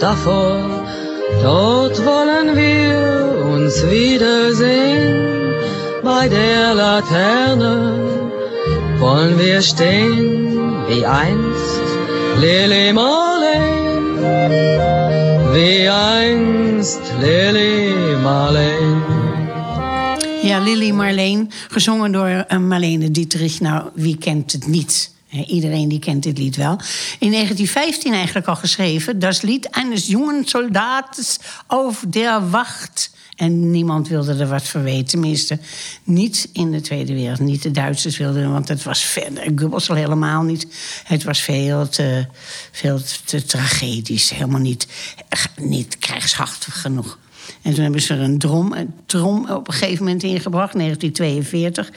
davor. Dort wollen wir uns wiedersehen. Bei der Laterne wollen wir stehen wie einst Lily Marlene. Wie einst Lily Marlene. Ja, Lily Marleen, gezongen door uh, Marlene Dietrich. Nou, wie kent het niet? Iedereen die kent dit lied wel. In 1915 eigenlijk al geschreven. Dat lied eines jongen soldaats auf der Wacht. En niemand wilde er wat van weten. Tenminste, niet in de Tweede Wereld. Niet de Duitsers wilden, want het was verder. Goebbels al helemaal niet. Het was veel te, veel te tragedisch. Helemaal niet, niet krijgshachtig genoeg. En toen hebben ze er een drom, een drom op een gegeven moment ingebracht, 1942.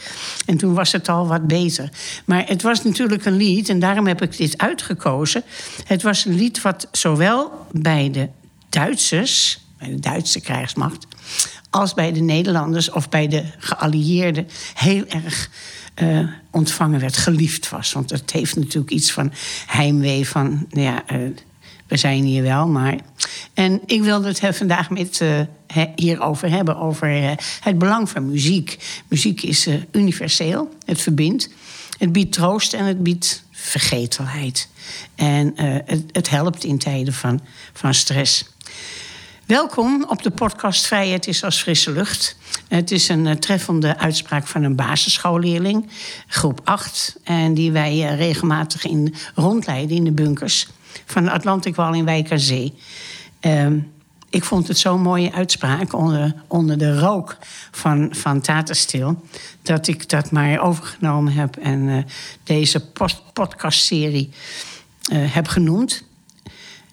En toen was het al wat beter. Maar het was natuurlijk een lied, en daarom heb ik dit uitgekozen. Het was een lied wat zowel bij de Duitsers, bij de Duitse krijgsmacht, als bij de Nederlanders of bij de geallieerden heel erg uh, ontvangen werd, geliefd was. Want het heeft natuurlijk iets van heimwee van, ja, uh, we zijn hier wel, maar. En ik wilde het vandaag met uh, hierover hebben, over uh, het belang van muziek. Muziek is uh, universeel, het verbindt. Het biedt troost en het biedt vergetelheid. En het, het, helpt in tijden van, van stress. Welkom op de podcast Vrijheid is als frisse lucht. Het is een treffende uitspraak van een basisschoolleerling, groep 8. En die wij regelmatig in rondleiden in de bunkers van de Atlantikwal in Wijk. Uh, ik vond het zo'n mooie uitspraak onder, onder de rook van, van Taterstil... dat ik dat maar overgenomen heb en uh, deze podcastserie uh, heb genoemd.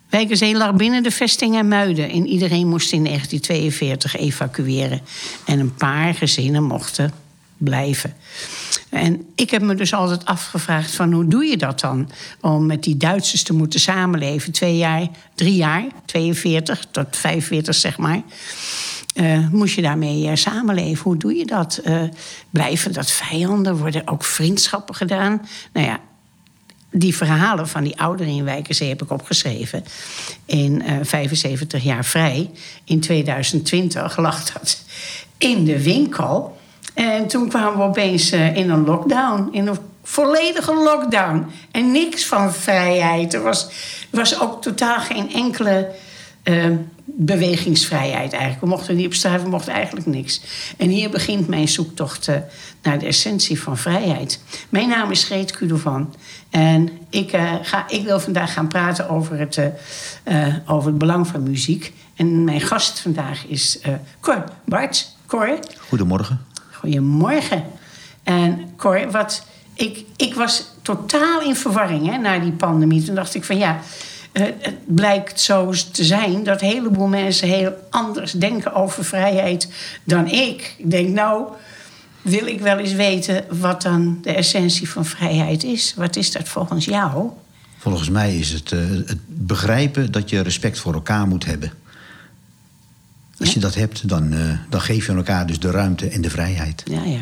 Wijkerzee lag binnen de vesting en Muiden... en iedereen moest in 1942 evacueren. En een paar gezinnen mochten blijven. En ik heb me dus altijd afgevraagd van hoe doe je dat dan? Om met die Duitsers te moeten samenleven. Twee jaar, drie jaar, 42 tot 45 zeg maar. Uh, moest je daarmee uh, samenleven? Hoe doe je dat? Uh, blijven dat vijanden? Worden ook vriendschappen gedaan? Nou ja, die verhalen van die ouderen in Wijkerzee heb ik opgeschreven. In 75 jaar vrij. In 2020 lag dat in de winkel. En toen kwamen we opeens uh, in een lockdown. In een volledige lockdown. En niks van vrijheid. Er was, was ook totaal geen enkele uh, bewegingsvrijheid eigenlijk. We mochten niet op straat, we mochten eigenlijk niks. En hier begint mijn zoektocht uh, naar de essentie van vrijheid. Mijn naam is Greet Kudovan. En ik, ga, ik wil vandaag gaan praten over het, over het belang van muziek. En mijn gast vandaag is Cor Bart. Cor. Goedemorgen. Goedemorgen. En Cor, wat, ik, ik was totaal in verwarring hè, na die pandemie. Toen dacht ik van ja, het blijkt zo te zijn dat een heleboel mensen heel anders denken over vrijheid dan ik. Ik denk, nou, wil ik wel eens weten wat dan de essentie van vrijheid is. Wat is dat volgens jou? Volgens mij is het, uh, het begrijpen dat je respect voor elkaar moet hebben. Als je dat hebt, dan, uh, dan geef je elkaar dus de ruimte en de vrijheid. Ja, ja.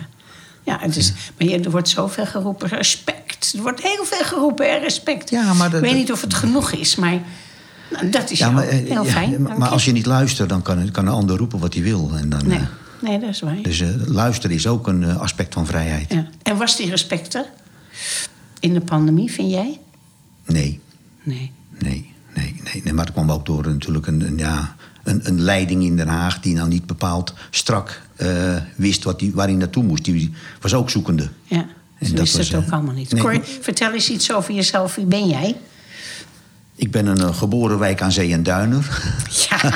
Ja, het is, maar er wordt zoveel geroepen, respect. Er wordt heel veel geroepen, respect. Ja, maar Ik weet niet of het genoeg is, maar nou, dat is ja, maar, uh, heel fijn. Ja, maar als je niet luistert, dan kan, kan een ander roepen wat hij wil. En dan, nee. nee, dat is waar. Dus uh, luisteren is ook een aspect van vrijheid. Ja. En was die respect er in de pandemie, vind jij? Nee. Nee. Nee, nee, nee. nee maar dat kwam ook door natuurlijk een, een ja, een, een leiding in Den Haag die nou niet bepaald strak uh, wist wat die, waar hij naartoe moest. Die was ook zoekende. Ja, en dat wist was, het ook uh, allemaal niet. Nee, Cor, vertel eens iets over jezelf. Wie ben jij? Ik ben een uh, geboren wijk aan zee en duiner. Ja,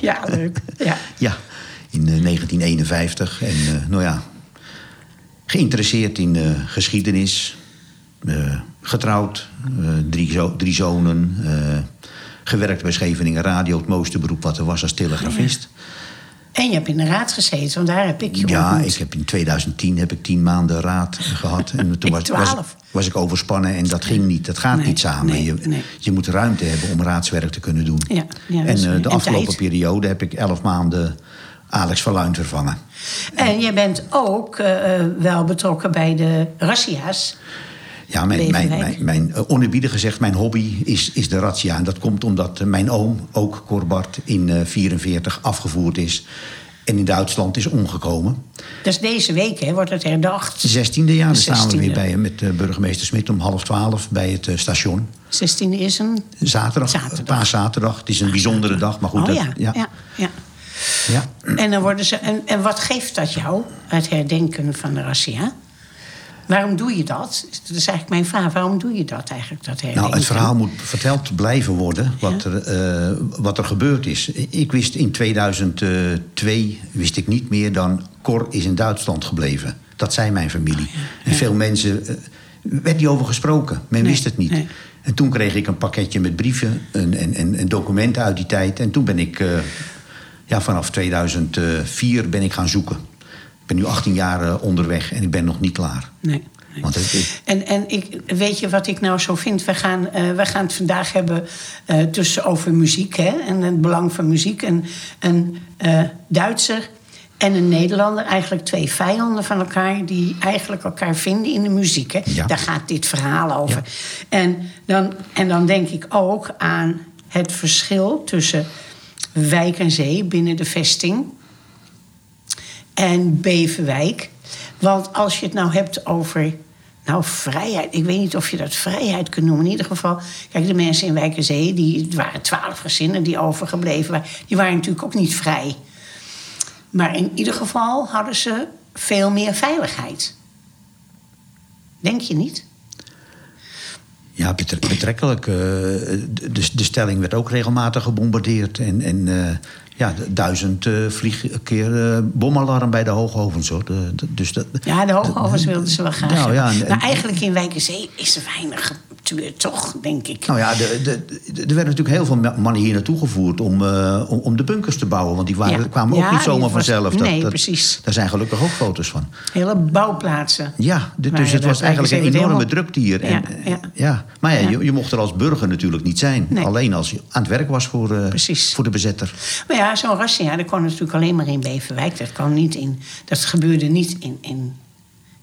ja leuk. Ja, ja in 1951. En nou ja, geïnteresseerd in geschiedenis. getrouwd, drie, zo, drie zonen gewerkt bij Scheveningen Radio, het mooiste beroep wat er was als telegrafist. En je hebt in de raad gezeten, want daar heb ik je Ja, ik heb in 2010 heb ik tien maanden raad gehad. En toen was, was, was, ik overspannen en dat ging niet. Dat gaat niet samen. je, je moet ruimte hebben om raadswerk te kunnen doen. Ja, ja, en uh, de afgelopen periode heb ik elf maanden Alex Verluin vervangen. En jij bent ook eh, eh, wel betrokken bij de razzia's. Ja, mijn, mijn, mijn, mijn uh, oneerbiedig gezegd, mijn hobby is, is de razzia. En dat komt omdat eh, mijn oom, ook Corbart, in 1944 afgevoerd is. En in Duitsland is omgekomen. Dat is deze week, hè, wordt het herdacht. 16e jaar, dan staan we 16e. weer bij met eh, burgemeester Smit om half twaalf bij het eh, station. 16 is een... Zaterdag, Zaterdag. paaszaterdag. Het is een bijzondere dag, maar goed. oh dat- ja, ja. ja, ja. ja. En, dan worden ze, en, en wat geeft dat jou, het herdenken van de razzia? Waarom doe je dat? Dat is eigenlijk mijn vraag. Waarom doe je dat eigenlijk, dat herdenken? Nou, het verhaal moet verteld blijven worden wat, er, eh, wat er gebeurd is. Ik wist in 2002 wist ik niet meer dan Cor is in Duitsland gebleven. Dat zei mijn familie. En veel mensen eh, werd niet over gesproken. Men Nee, wist het niet. nee. En toen kreeg ik een pakketje met brieven en, en, en, en documenten uit die tijd. En toen ben ik, eh, ja, vanaf 2004 ben ik gaan zoeken. Ik ben nu 18 jaar eh, onderweg en ik ben nog niet klaar. Nee. nee. Want het, En, en ik, weet je wat ik nou zo vind? We gaan, eh, we gaan het vandaag hebben tussen over muziek hè, en het belang van muziek. En een eh, Duitser en een Nederlander, eigenlijk twee vijanden van elkaar, die eigenlijk elkaar vinden in de muziek. Hè. Ja. Daar gaat dit verhaal over. En, dan, en dan denk ik ook aan het verschil tussen wijk en zee binnen de vesting en Beverwijk. Want als je het nou hebt over. Nou, vrijheid. Ik weet niet of je dat vrijheid kunt noemen. In ieder geval, kijk, de mensen in Wijk en Zee, die, waren twaalf gezinnen die overgebleven waren. Die waren natuurlijk ook niet vrij. Maar in ieder geval hadden ze veel meer veiligheid. Denk je niet? Ja, betre- betrekkelijk. eh, de, de- de stelling werd ook regelmatig gebombardeerd. En, en eh, ja, duizend eh vlieg keer eh, bomalarm bij de hoogovens. Hoor. De, de- dus dat, Ja, de hoogovens wilden ze wel graag. Nou, ja, en- maar eigenlijk in Wijk en Zee is er weinig gebeurd, toch, denk ik. Nou ja, de, er werden natuurlijk heel veel ma- mannen hier naartoe gevoerd om, eh, om, om de bunkers te bouwen. Want die waren, Ja. kwamen ook Ja, niet zomaar was- vanzelf. nee, precies. Daar zijn gelukkig ook foto's van. Hele bouwplaatsen. Ja, dus het dat was eigenlijk een enorme helemaal- drukte hier. En, Ja, eh. Maar ja. Je, je mocht er als burger natuurlijk niet zijn. Nee. Alleen als je aan het werk was voor, eh, voor de bezetter. Maar ja, zo'n razzia, dat kon natuurlijk alleen maar in Beverwijk. Dat, kwam niet in, dat gebeurde niet in, in,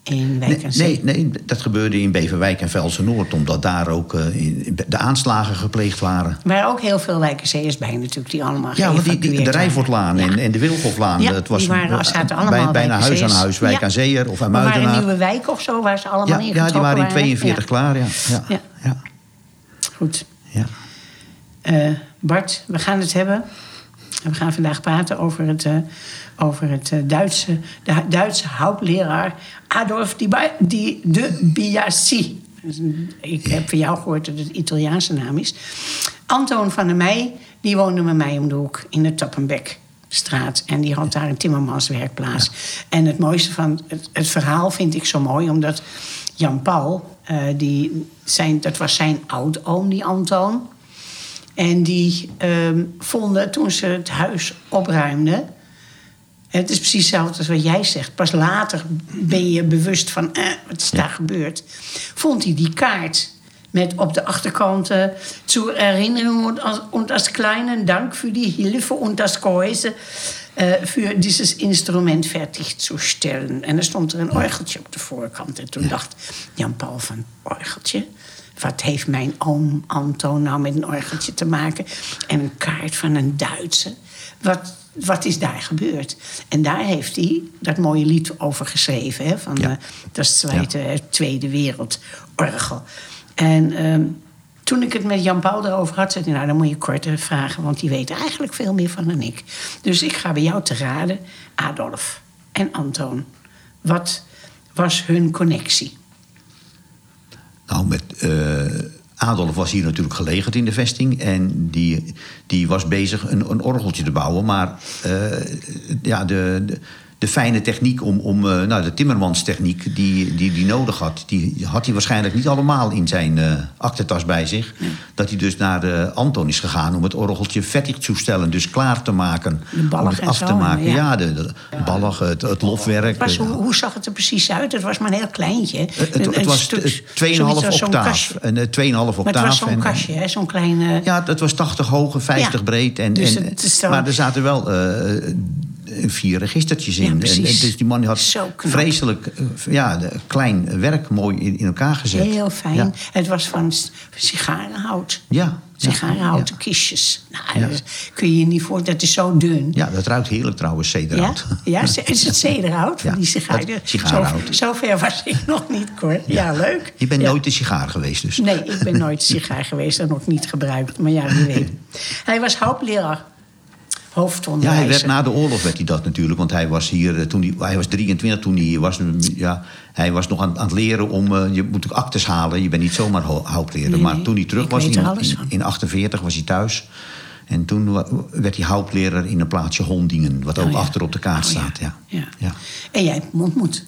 in Wijk Nee, en Zee. nee, nee, dat gebeurde in Beverwijk en Velsen-Noord... omdat daar ook eh, in- de aanslagen gepleegd waren. Waren ook heel veel Wijk en Zeeërs bij natuurlijk, die allemaal Ja, want die, die, de. Rijvoortlaan en, Ja. en de Wilgoflaan... Ja, dat was die waren, eh, zaten bij- allemaal bijna Wijk huis aan huis, Wijk Ja. aan Zeeër of aan Er waren Muidenaar. nieuwe wijken of zo, waar ze allemaal Ja, ingetrokken ja, die waren in waren. 42 Ja. klaar, ja. Ja, Ja. ja. Goed. ja. Eh, Bart, we gaan het hebben. We gaan vandaag praten over het, eh, over het eh, Duitse, de Duitse houtleraar Adolf Di Di- de Biasi. Dus, mm, Ik heb van jou gehoord dat het Italiaanse naam is. Antoon van der Meij, die woonde met mij om de hoek in de Tappenbeckstraat. En die had daar een timmermanswerkplaats. En het mooiste van het, het verhaal vind ik zo mooi, omdat Jan Paul, eh, die zijn, dat was zijn oudoom, die Antoon. En die ehm, vonden toen ze het huis opruimden. Het is precies hetzelfde als wat jij zegt. Pas later ben je bewust van eh, wat is daar gebeurd. Vond hij die kaart met op de achterkant eh, zur Erinnerung und als, und als kleinen Dank für die Hilfe und das Gehäuse äh, für dieses Instrument fertigzustellen. En er stond er een orgeltje op de voorkant. En toen dacht Jan-Paul van, orgeltje? Wat heeft mijn oom Anton nou met een orgeltje te maken? En een kaart van een Duitse. Wat, wat is daar gebeurd? En daar heeft hij dat mooie lied over geschreven. Hè, van Ja. eh, dat is Tweede, Tweede Wereldorgel. En ehm, toen ik het met Jan Paul erover had, zei hij... nou, dan moet je korter vragen, want die weet eigenlijk veel meer van dan ik. Dus ik ga bij jou te raden, Adolf en Anton. Wat was hun connectie? Nou, met eh, Adolf was hier natuurlijk gelegerd in de vesting. En die, die was bezig een, een orgeltje te bouwen. Maar eh, ja, de, de, de fijne techniek om, om eh, nou, de timmermanstechniek die die, die nodig had... die had hij waarschijnlijk niet allemaal in zijn aktentas bij zich. Dat hij dus naar eh, Anton is gegaan om het orgeltje vettig te stellen. Dus klaar te maken. Om het af zo, te maken. ja. Ja, de, de ballig, het, het lofwerk. Was, hoe, hoe zag het er precies uit? Het was maar een heel kleintje. het, het, was stuk- eh, 2,5 zoiets als zo'n octaaf. Een eh, 2,5 octaaf. Maar het was zo'n kastje, hè? zo'n klein... eh, Ja, het was 80 hoog en 50 Ja. breed. En, Dus en, Maar er zaten wel vier registertjes in. Ja, en, precies. en dus die man had vreselijk eh, ja, klein werk mooi in, in elkaar gezet. Heel fijn. Ja, Het was van sigarenhout. ja, Sigarenhouten kistjes. Nou, dat kun je je niet voor. Dat is zo dun. Ja, dat ruikt heerlijk trouwens, cederhout. ja is het cederhout van die sigaren? sigarenhout. Zo, zover was ik nog niet, Cor. Ja, leuk. Je bent nooit een sigaar geweest dus. Nee, ik ben nooit sigaar geweest en ook niet gebruikt. Maar ja, wie weet. Hij was hoopleraar. Ja, hij werd na de oorlog werd hij dat natuurlijk. Want hij was hier, eh, toen hij, hij was 23 toen hij hier was. Ja, hij was nog aan, aan het leren om, eh, je moet ook actes halen. Je bent niet zomaar ho- houtleraar. Nee, maar toen hij terug was, in, in, van. in 48 was hij thuis. En toen werd hij houtleraar in een plaatsje Hondingen. Wat ook Oh ja. achter op de kaart Oh staat. Ja. Ja. Ja. En jij hebt hem ontmoet.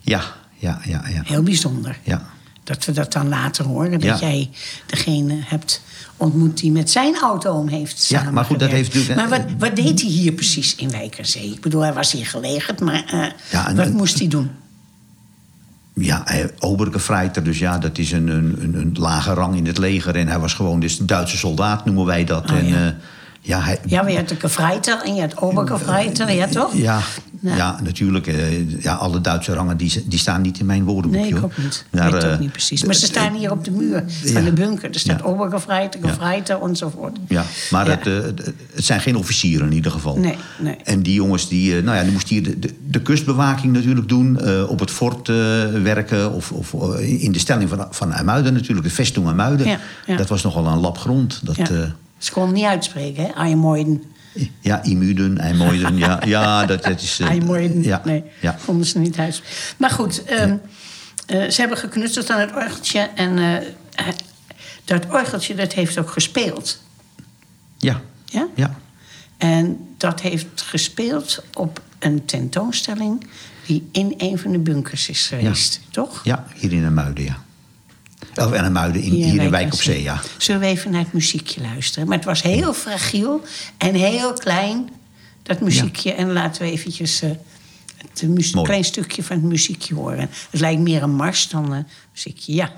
Ja, ja, ja, ja. Heel bijzonder. ja. Dat we dat dan later horen. Dat Ja. jij degene hebt ontmoet die met zijn auto om heeft Ja, maar goed, dat heeft natuurlijk- Maar wat, wat deed hij hier precies in Wijk Zee? Ik bedoel, hij was hier gelegerd, maar eh, Ja, en- wat moest hij doen? Ja, Obergefreiter, dus ja, dat is een, een, een, een lage rang in het leger. En hij was gewoon dus een Duitse soldaat, noemen wij dat. Oh, en, ja. eh, ja, hij, Ja, maar je had de Kefreiter en je had Oberkefreiter, ja toch? Ja, ja natuurlijk. eh, ja, alle Duitse rangen die, die staan niet in mijn woordenboekje. Nee, ik ook niet. Weet eh, ook niet precies. Maar ze staan hier op de muur van Ja. de bunker. Er staat Ja. Obergefreiter. Gefreiter enzovoort. Ja, maar. Het, eh, het, het zijn geen officieren in ieder geval. Nee, nee. En die jongens, die, eh, nou ja, die moesten hier de, de, de kustbewaking natuurlijk doen. eh, op het fort eh, werken. Of, of eh, in de stelling van, van IJmuiden natuurlijk. De vesting ja. Dat was nogal een lap grond. Dat, Ja. Ze kon het niet uitspreken, hè? Ajemoiden. ja, Imuiden, IJmuiden. ja, ja, dat, dat is... eh, ja, Nee, ja. konden ze niet uitspreken. Maar goed, ehm, eh, ze hebben geknutseld aan het orgeltje. En eh, dat orgeltje, dat heeft ook gespeeld. Ja, Ja? ja. En dat heeft gespeeld op een tentoonstelling... die in een van de bunkers is geweest, toch? Ja, hier in IJmuiden, ja. Of in IJmuiden, in, hier, in Wijk op Zee, ja. Zullen we even naar het muziekje luisteren? Maar het was heel fragiel en heel klein, dat muziekje. En laten we eventjes eh, het muziek, Mooi. klein stukje van het muziekje horen. Het lijkt meer een mars dan een muziekje, ja.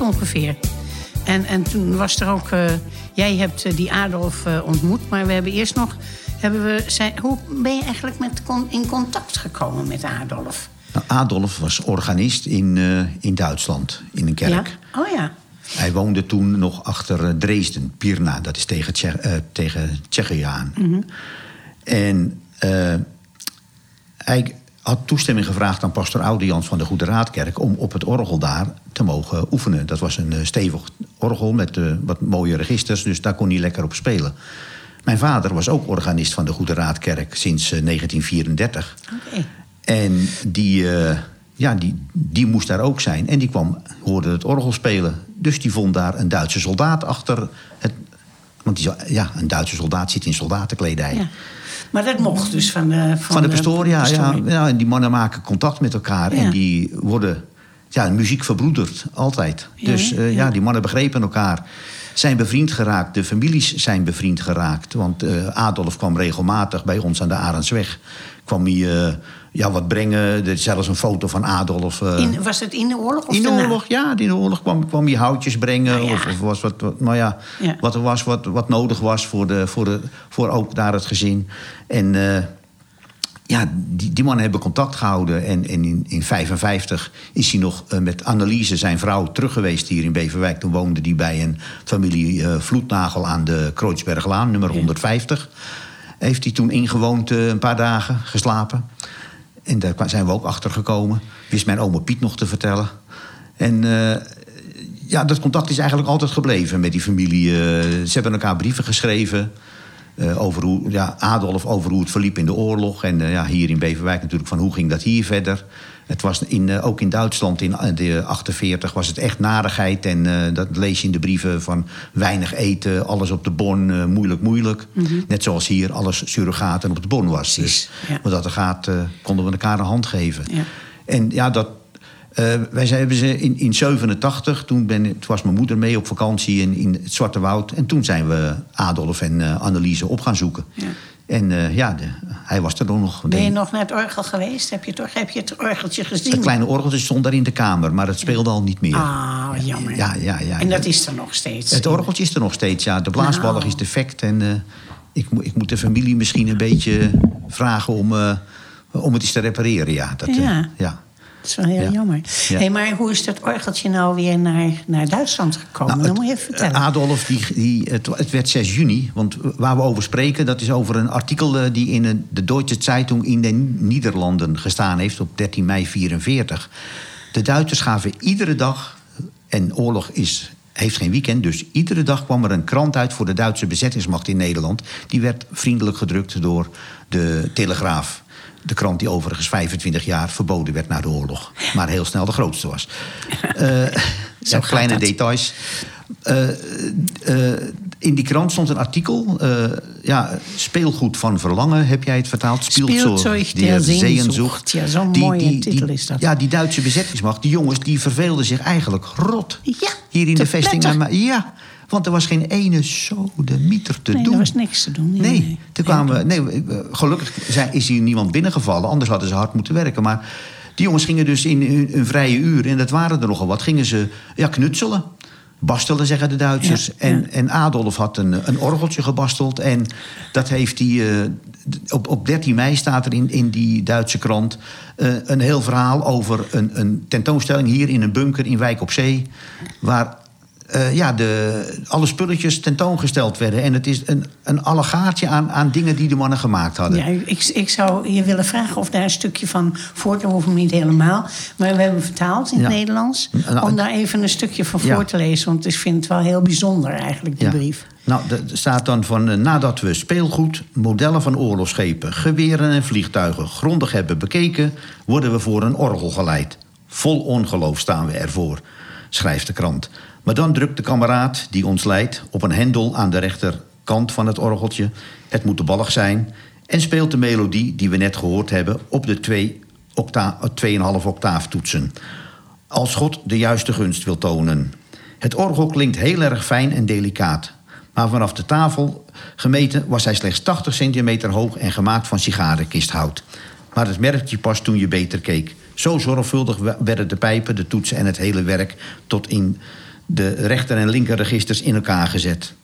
Ongeveer. En, en toen was er ook... eh, jij hebt eh, die Adolf eh, ontmoet, maar we hebben eerst nog... Hebben we, zijn, hoe ben je eigenlijk met, in contact gekomen met Adolf? Nou, Adolf was organist in, in Duitsland, in een kerk. Ja? Oh ja. Hij woonde toen nog achter Dresden, Pirna, dat is tegen, Tsje tegen Tsjechië aan. Mhm. En eh, hij had toestemming gevraagd aan pastor Audians van de Goede Raadkerk... om op het orgel daar te mogen oefenen. Dat was een eh, stevig orgel met eh, wat mooie registers, dus daar kon hij lekker op spelen. Mijn vader was ook organist van de Goede Raadkerk sinds eh, 1934. Oké. En die, eh, ja, die, die moest daar ook zijn. En die kwam, hoorde het orgel spelen. Dus die vond daar een Duitse soldaat achter het... Want die, ja, een Duitse soldaat zit in soldatenkledij. Ja. Maar dat mocht dus van de... Van, Van de pastoor, ja, ja, die mannen maken contact met elkaar. Ja. En die worden... Ja, muziek verbroedert, altijd. Dus eh, ja. ja, die mannen begrepen elkaar. Zijn bevriend geraakt, de families zijn bevriend geraakt. Want eh, Adolf kwam regelmatig bij ons aan de Arendsweg. Kwam hij eh, ja, wat brengen. Er is zelfs een foto van Adolf. eh, In, was het in de oorlog of in de daarna? oorlog, ja, in de oorlog kwam, kwam hij houtjes brengen. Nou ja. Of, of was wat, wat, nou ja, Ja. wat er was, wat, wat nodig was voor, de, voor, de, voor ook daar het gezin. En eh, ja, die, die mannen hebben contact gehouden. En, en in 1955 is hij nog eh, met Anneliese, zijn vrouw, terug geweest hier in Beverwijk. Toen woonde hij bij een familie Vloednagel aan de Kreutzberglaan, nummer 150. Heeft hij toen ingewoond een paar dagen, geslapen. En daar zijn we ook achter gekomen. Wist mijn oma Piet nog te vertellen. En eh, ja, dat contact is eigenlijk altijd gebleven met die familie. Eh, ze hebben elkaar brieven geschreven. eh, over hoe, ja, Adolf over hoe het verliep in de oorlog. En ja, hier in Beverwijk natuurlijk van hoe ging dat hier verder. Het was in, eh, ook in Duitsland in eh, de 48 was het echt narigheid. En eh, dat lees je in de brieven van weinig eten, alles op de bon, moeilijk, moeilijk. Net zoals hier alles surrogaten op de bon was. Precies, Dus ja. dat er gaat, konden we elkaar een hand geven. Ja. En ja, dat, wij zijn, hebben ze in, in 87, toen, ben, toen was mijn moeder mee op vakantie in, in het Zwarte Woud. En toen zijn we Adolf en Anneliese op gaan zoeken. Ja. En uh, ja, de, hij was er nog. Ben je nog naar het orgel geweest? Heb je, toch, heb je het orgeltje gezien? Het kleine orgeltje stond daar in de kamer, maar het speelde al niet meer. Ah, jammer. Ja, ja, ja, en dat is er nog steeds? Het orgeltje is er nog steeds, ja. De blaasballig nou. is defect. En uh, ik, ik, moet de familie misschien een beetje vragen om, uh, om het eens te repareren, ja. Dat, ja. ja. Dat is wel heel jammer. Hey, maar hoe is dat orgeltje nou weer naar, naar Duitsland gekomen? Nou, dat moet je even vertellen. Adolf, die, die, het, werd 6 juni. Want waar we over spreken, dat is over een artikel... Eh, die in de Deutsche Zeitung in de Nederlanden gestaan heeft... op 13 mei 44. De Duitsers gaven iedere dag... en oorlog is heeft geen weekend, dus iedere dag kwam er een krant uit voor de Duitse bezettingsmacht in Nederland. Die werd vriendelijk gedrukt door de Telegraaf. De krant die overigens 25 jaar verboden werd na de oorlog. Maar heel snel de grootste was. uh, Zo kleine details. Uh, uh, in die krant stond een artikel. ja, speelgoed van verlangen, heb jij het vertaald? Spielzeug der Sehnsucht. Ja, zo'n mooie die, titel is dat. Ja, die Duitse bezettingsmacht, die jongens, die verveelden zich eigenlijk rot. Ja, Hier in de vesting. Ja, want er was geen ene mieter te nee, doen. er was niks te doen. Nee, nee. Toen kwamen, nee gelukkig is hier niemand binnengevallen. Anders hadden ze hard moeten werken. Maar die jongens gingen dus in hun, vrije uur... en dat waren er nogal wat, gingen ze ja, knutselen. Bastelen, zeggen de Duitsers. en, en Adolf had een, een orgeltje gebasteld. En dat heeft hij... Uh, op, op 13 mei staat er in, in die Duitse krant... Uh, een heel verhaal over een, een tentoonstelling hier in een bunker in Wijk op Zee... waar uh, ja, de, alle spulletjes tentoongesteld werden. En het is een, een allegaatje aan, aan dingen die de mannen gemaakt hadden. Ja, ik, ik zou je willen vragen of daar een stukje van voor te hoeven, niet helemaal. Maar we hebben vertaald in het Nederlands. Om daar even een stukje van voor te lezen. Want ik vind het wel heel bijzonder eigenlijk, die brief. Nou, er staat dan van uh, nadat we speelgoed, modellen van oorlogsschepen, geweren en vliegtuigen grondig hebben bekeken, worden we voor een orgel geleid. Vol ongeloof staan we ervoor, schrijft de krant. Maar dan drukt de kameraad die ons leidt op een hendel aan de rechterkant van het orgeltje. Het moet de ballig zijn. En speelt de melodie die we net gehoord hebben op de 2,5 octa octaaf toetsen. Als God de juiste gunst wil tonen. Het orgel klinkt heel erg fijn en delicaat. Maar vanaf de tafel gemeten was hij slechts 80 centimeter hoog en gemaakt van sigarenkisthout. Maar het merkte je pas toen je beter keek. Zo zorgvuldig werden de pijpen, de toetsen en het hele werk tot in de rechter- en linkerregisters in elkaar gezet.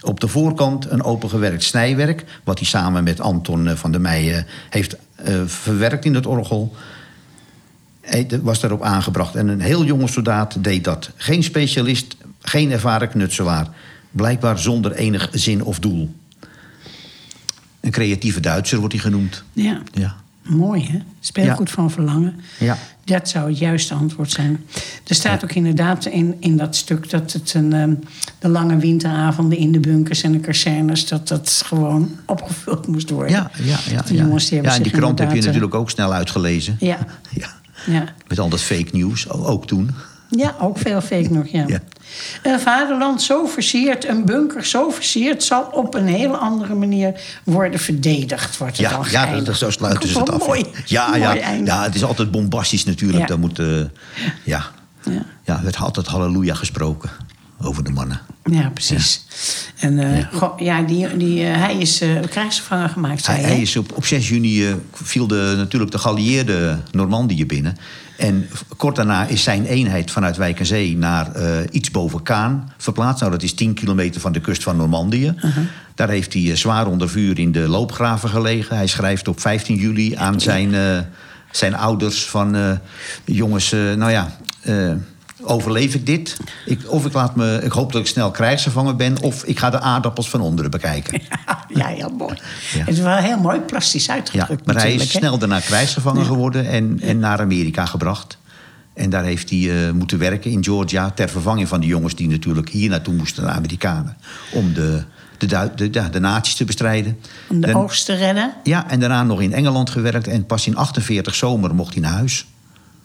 Op de voorkant een opengewerkt snijwerk, wat hij samen met Anton eh, van der Meijen heeft uh, verwerkt in het orgel. Hij was daarop aangebracht. En een heel jonge soldaat deed dat. Geen specialist, geen ervaren knutselaar. Blijkbaar zonder enig zin of doel. Een creatieve Duitser wordt hij genoemd. Ja. ja. Mooi, hè? Speelgoed van verlangen. Ja. Dat zou het juiste antwoord zijn. Er staat ook inderdaad in, in dat stuk dat het een, ehm, de lange winteravonden in de bunkers en de kazernes, dat dat gewoon opgevuld moest worden. Ja, ja, ja. Die jongens die ja, en die krant heb je natuurlijk ook snel uitgelezen. Ja. ja. ja. Met al dat fake nieuws, ook toen. Ja, ook veel fake nog, ja. ja. Een vaderland zo versierd, een bunker zo versierd... zal op een heel andere manier worden verdedigd, wordt het ja, al Ja, dat, zo sluiten ze het af. Mooi, ja, ja, ja, het is altijd bombastisch natuurlijk. Ja. Dan moet, uh, ja. Ja. ja, er werd altijd halleluja gesproken over de mannen. Ja, precies. Ja. En uh, ja. Goh, ja, die, die, uh, hij is uh, krijgsgevangen gemaakt, zei hij. Hij is op, op 6 juni viel de, natuurlijk de geallieerde Normandië binnen. En kort daarna is zijn eenheid vanuit Wijk en Zee naar uh, iets boven Kaan verplaatst. Nou, dat is 10 kilometer van de kust van Normandië. Uh -huh. Daar heeft hij uh, zwaar onder vuur in de loopgraven gelegen. Hij schrijft op 15 juli aan zijn, uh, zijn ouders van... jongens, nou ja overleef ik dit? Ik, of ik, laat me, ik hoop dat ik snel krijgsgevangen ben... of ik ga de aardappels van onderen bekijken. Ja, heel mooi. Ja. Het is wel heel mooi plastisch uitgedrukt. Ja, maar hij is snel daarna krijgsgevangen ja. geworden en, en naar Amerika gebracht. En daar heeft hij uh, moeten werken in Georgia... ter vervanging van de jongens die natuurlijk hier naartoe moesten, de Amerikanen... om de, de, de, de, de nazi's te bestrijden. Om de en, oogst te redden? Ja, en daarna nog in Engeland gewerkt... en pas in 48 zomer mocht hij naar huis.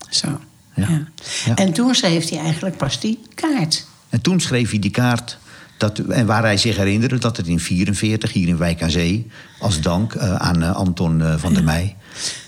Zo. Ja. En toen schreef hij eigenlijk pas die kaart. En toen schreef hij die kaart. Dat, en waar hij zich herinnerde dat het in 1944 hier in Wijk aan Zee... als dank uh, aan uh, Anton uh, van der Meij...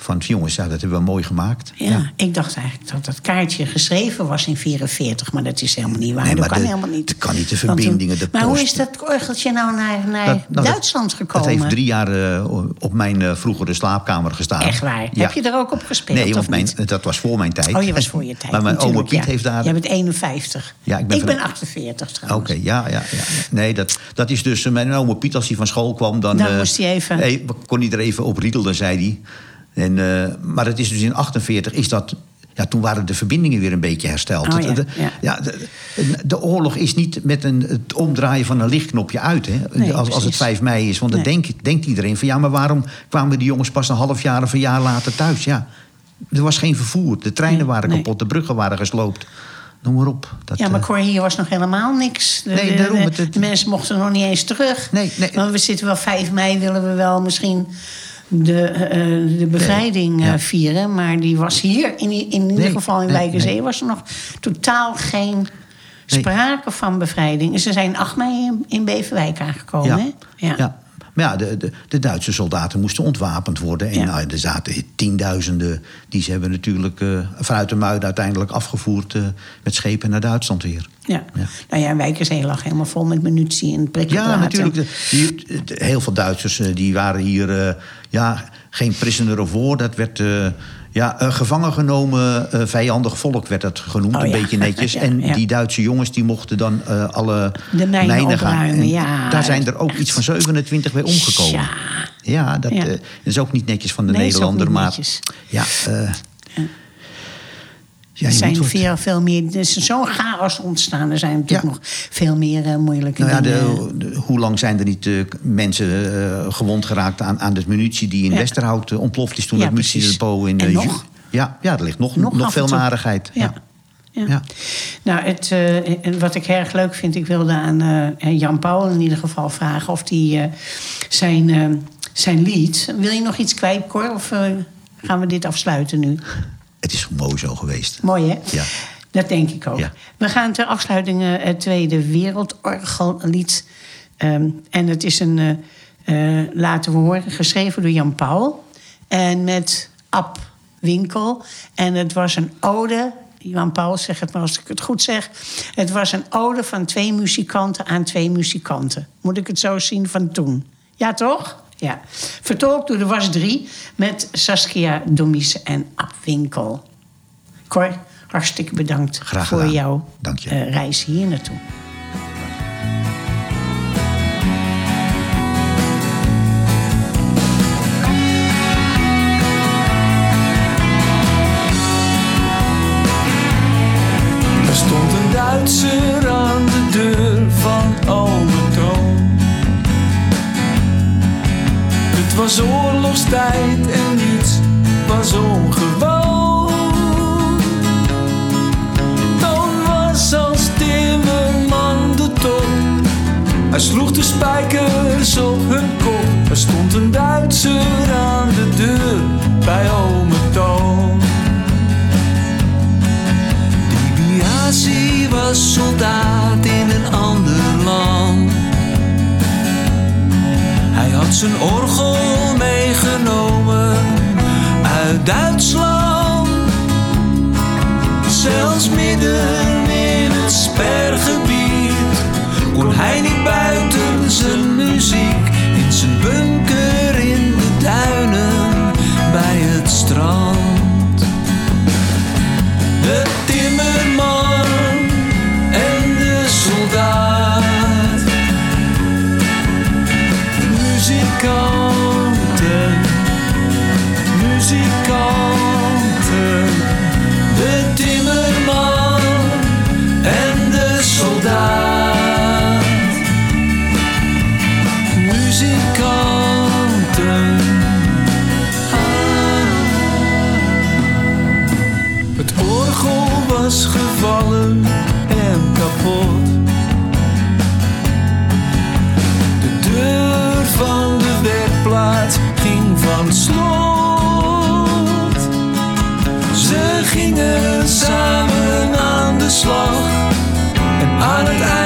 van jongens, ja, dat hebben we mooi gemaakt. Ja, ik dacht eigenlijk dat dat kaartje geschreven was in 44, maar dat is helemaal niet waar. Nee, dat kan de- helemaal niet. dat kan niet, de verbindingen, de maar hoe is dat orgeltje nou naar, naar Dat- nou, dat- Duitsland gekomen? Dat heeft drie jaar eh, op mijn eh, vroegere slaapkamer gestaan. Echt waar? Ja. Heb je er ook op gespeeld? Nee, of want mijn, niet? dat was voor mijn tijd. Oh, je was voor je tijd. Maar mijn oma Piet ja. heeft daar... Jij bent 51. Ja, ik ben van- 48 Oké, trouwens. ja, ja, ja. ja. Nee, dat, dat is dus... eh, Mijn oma Piet, als hij van school kwam... Dan, Dan eh, moest hij even- eh, kon hij er even op riedelen, zei hij. En, eh, maar het is dus in 48 is dat... Ja, toen waren de verbindingen weer een beetje hersteld. Oh, ja, de, ja. de, de oorlog is niet met een, het omdraaien van een lichtknopje uit. Hè, Nee, als, als het precies. 5 mei is. Want dan denkt, iedereen van... ja, maar waarom kwamen die jongens pas een half jaar of een jaar later thuis? Ja, er was geen vervoer. De treinen Nee, waren kapot, de bruggen waren gesloopt. Noem maar op. Dat, Ja, maar eh, Cor, hier was nog helemaal niks. De, Nee, daarom, de- het- het- de mensen mochten nog niet eens terug. Nee, nee. Want we zitten wel 5 mei, willen we wel misschien de, eh, de bevrijding eh, Ja. vieren. Maar die was hier, in, in ieder Nee, geval in nee, Wijkerzee, nee. was er nog totaal geen sprake van bevrijding. Ze zijn 8 mei in, in Beverwijk aangekomen. hè? Ja. ja. Maar ja, de, de, de Duitse soldaten moesten ontwapend worden. En Ja. nou, er zaten tienduizenden. Die ze hebben natuurlijk eh, vanuit de Muiden uiteindelijk afgevoerd... eh, met schepen naar Duitsland weer. Ja. Ja. Nou ja, Wijkerzee lag helemaal vol met munitie en prikkeldraad. Ja, natuurlijk. De- heel veel Duitsers eh, die waren hier... ja, geen prisoner of war. Dat werd... ja, eh, gevangen genomen, eh, vijandig volk werd dat genoemd, Oh, een ja. beetje netjes. Ja, en ja. die Duitse jongens die mochten dan eh, alle De mijnen gaan. Daar zijn er ook iets van 27 bij omgekomen. Ja. Ja, dat is ook niet netjes van de Nee, is ook Nederlander. niet maar netjes. ja, ja, Er zijn veel, veel meer. Er is zo'n chaos ontstaan. Er zijn natuurlijk Ja. nog veel meer eh, moeilijke Nou ja, dingen. de, de- hoe lang zijn er niet eh, mensen eh, gewond geraakt aan, aan de munitie die in Ja. Westerhout ontploft is toen het munitiedepot in eh, nog? Ja, ja, er ligt nog, Nog nog, veel narigheid. Ja. Ja. Nou, het, wat ik erg leuk vind, ik wilde aan Jan Paul in ieder geval vragen of hij zijn, zijn lied. Wil je nog iets kwijt, Cor? Of gaan we dit afsluiten nu? Het is mooi zo geweest. Mooi, hè? Ja. Dat denk ik ook. Ja. We gaan ter afsluiting eh, het Tweede Wereldorgellied. Ehm, en het is een, eh, eh, laten we horen, geschreven door Jan Paul. En met Ab Winkel. En het was een ode, Jan Paul zeg het maar als ik het goed zeg. Het was een ode van twee muzikanten aan twee muzikanten. Moet ik het zo zien van toen? Ja, toch? Ja. Vertolkt door de Was 3 met Saskia Domies en Ab Winkel. Cor, hartstikke bedankt Graag voor jouw eh, reis hier naartoe. Hij sloeg de spijkers op hun kop. Er stond een Duitser aan de deur bij Ome Toon. Dibiase was soldaat in een ander land. Hij had zijn orgel meegenomen uit Duitsland. Zelfs midden in het spergebied hij niet buiten zijn muziek in zijn bunker in de duinen bij het strand. De timmerman en de soldaat. Muzikanten, muzikanten. De timmerman Ze gingen samen aan de slag en aan het eind.